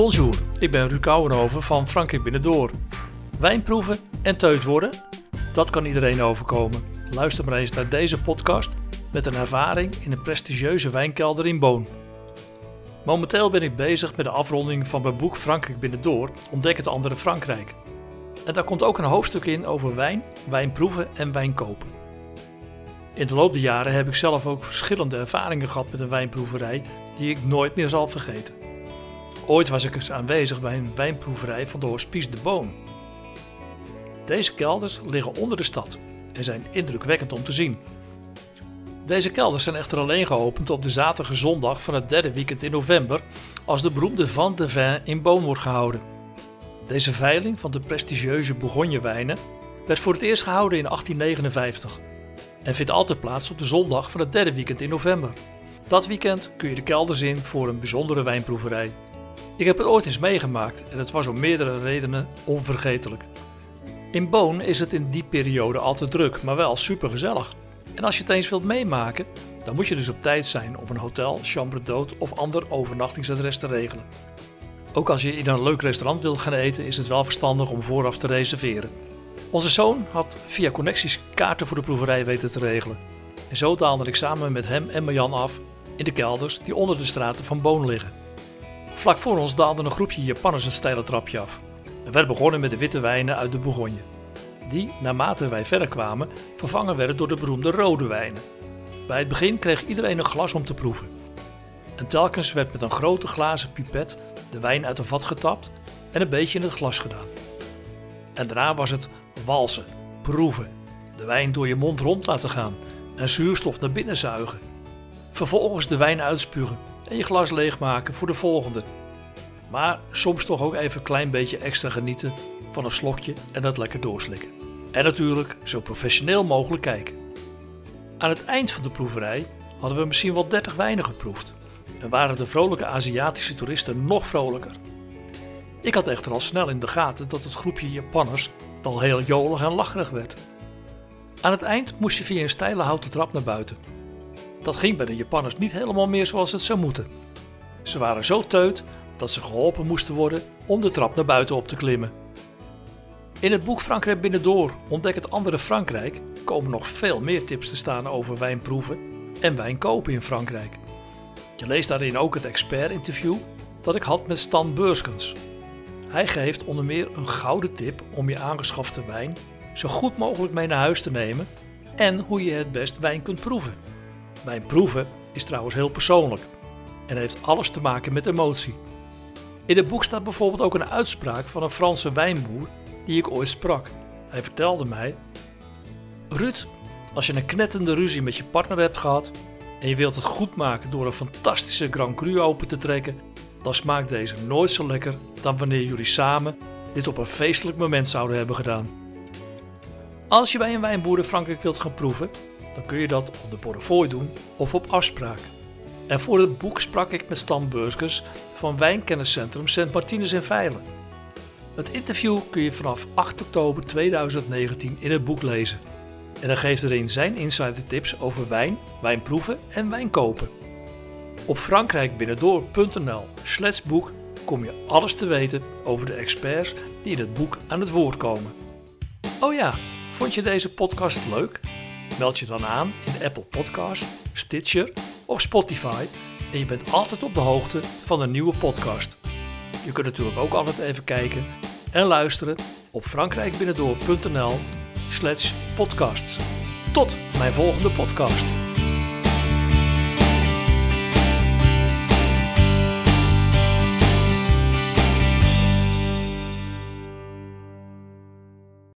Bonjour, ik ben Ruud Kouwenhoven van Frankrijk Binnendoor. Wijnproeven en teut worden? Dat kan iedereen overkomen. Luister maar eens naar deze podcast met een ervaring in een prestigieuze wijnkelder in Boon. Momenteel ben ik bezig met de afronding van mijn boek Frankrijk Binnendoor, Ontdek het andere Frankrijk. En daar komt ook een hoofdstuk in over wijn, wijnproeven en wijnkopen. In de loop der jaren heb ik zelf ook verschillende ervaringen gehad met een wijnproeverij die ik nooit meer zal vergeten. Ooit was ik eens aanwezig bij een wijnproeverij van de Hospice de Boon. Deze kelders liggen onder de stad en zijn indrukwekkend om te zien. Deze kelders zijn echter alleen geopend op de zaterdag zondag van het derde weekend in november, als de beroemde Van de Vin in Boon wordt gehouden. Deze veiling van de prestigieuze Bourgogne-wijnen werd voor het eerst gehouden in 1859 en vindt altijd plaats op de zondag van het derde weekend in november. Dat weekend kun je de kelders in voor een bijzondere wijnproeverij. Ik heb het ooit eens meegemaakt en het was om meerdere redenen onvergetelijk. In Boon is het in die periode altijd druk, maar wel supergezellig. En als je het eens wilt meemaken, dan moet je dus op tijd zijn om een hotel, chambre d'hôte of ander overnachtingsadres te regelen. Ook als je in een leuk restaurant wilt gaan eten, is het wel verstandig om vooraf te reserveren. Onze zoon had via connecties kaarten voor de proeverij weten te regelen. En zo daalde ik samen met hem en Marjan af in de kelders die onder de straten van Boon liggen. Vlak voor ons daalde een groepje Japanners een steile trapje af. Er werd begonnen met de witte wijnen uit de Bourgogne. Die, naarmate wij verder kwamen, vervangen werden door de beroemde rode wijnen. Bij het begin kreeg iedereen een glas om te proeven. En telkens werd met een grote glazen pipet de wijn uit een vat getapt en een beetje in het glas gedaan. En daarna was het walsen, proeven, de wijn door je mond rond laten gaan en zuurstof naar binnen zuigen. Vervolgens de wijn uitspugen en je glas leegmaken voor de volgende. Maar soms toch ook even een klein beetje extra genieten van een slokje en dat lekker doorslikken. En natuurlijk zo professioneel mogelijk kijken. Aan het eind van de proeverij hadden we misschien wel 30 wijnen geproefd en waren de vrolijke Aziatische toeristen nog vrolijker. Ik had echter al snel in de gaten dat het groepje Japanners al heel jolig en lacherig werd. Aan het eind moest je via een steile houten trap naar buiten. Dat ging bij de Japanners niet helemaal meer zoals het zou moeten. Ze waren zo teut dat ze geholpen moesten worden om de trap naar buiten op te klimmen. In het boek Frankrijk Binnendoor ontdek het andere Frankrijk komen nog veel meer tips te staan over wijnproeven en wijnkopen in Frankrijk. Je leest daarin ook het expert-interview dat ik had met Stan Beurskens. Hij geeft onder meer een gouden tip om je aangeschafte wijn zo goed mogelijk mee naar huis te nemen en hoe je het best wijn kunt proeven. Wijn proeven is trouwens heel persoonlijk en heeft alles te maken met emotie. In het boek staat bijvoorbeeld ook een uitspraak van een Franse wijnboer die ik ooit sprak. Hij vertelde mij: Ruud, als je een knettende ruzie met je partner hebt gehad en je wilt het goed maken door een fantastische Grand Cru open te trekken, dan smaakt deze nooit zo lekker dan wanneer jullie samen dit op een feestelijk moment zouden hebben gedaan. Als je bij een wijnboer in Frankrijk wilt gaan proeven, dan kun je dat op de portefeuille doen of op afspraak. En voor het boek sprak ik met Stan Burgers van Wijnkenniscentrum Sint Martinus in Veilen. Het interview kun je vanaf 8 oktober 2019 in het boek lezen. En hij geeft erin zijn insider tips over wijn, wijnproeven en wijnkopen. Op frankrijkbinnendoor.nl boek kom je alles te weten over de experts die in het boek aan het woord komen. Oh ja, vond je deze podcast leuk? Meld je dan aan in de Apple Podcast, Stitcher of Spotify en je bent altijd op de hoogte van een nieuwe podcast. Je kunt natuurlijk ook altijd even kijken en luisteren op frankrijkbinnendoor.nl slash podcasts. Tot mijn volgende podcast.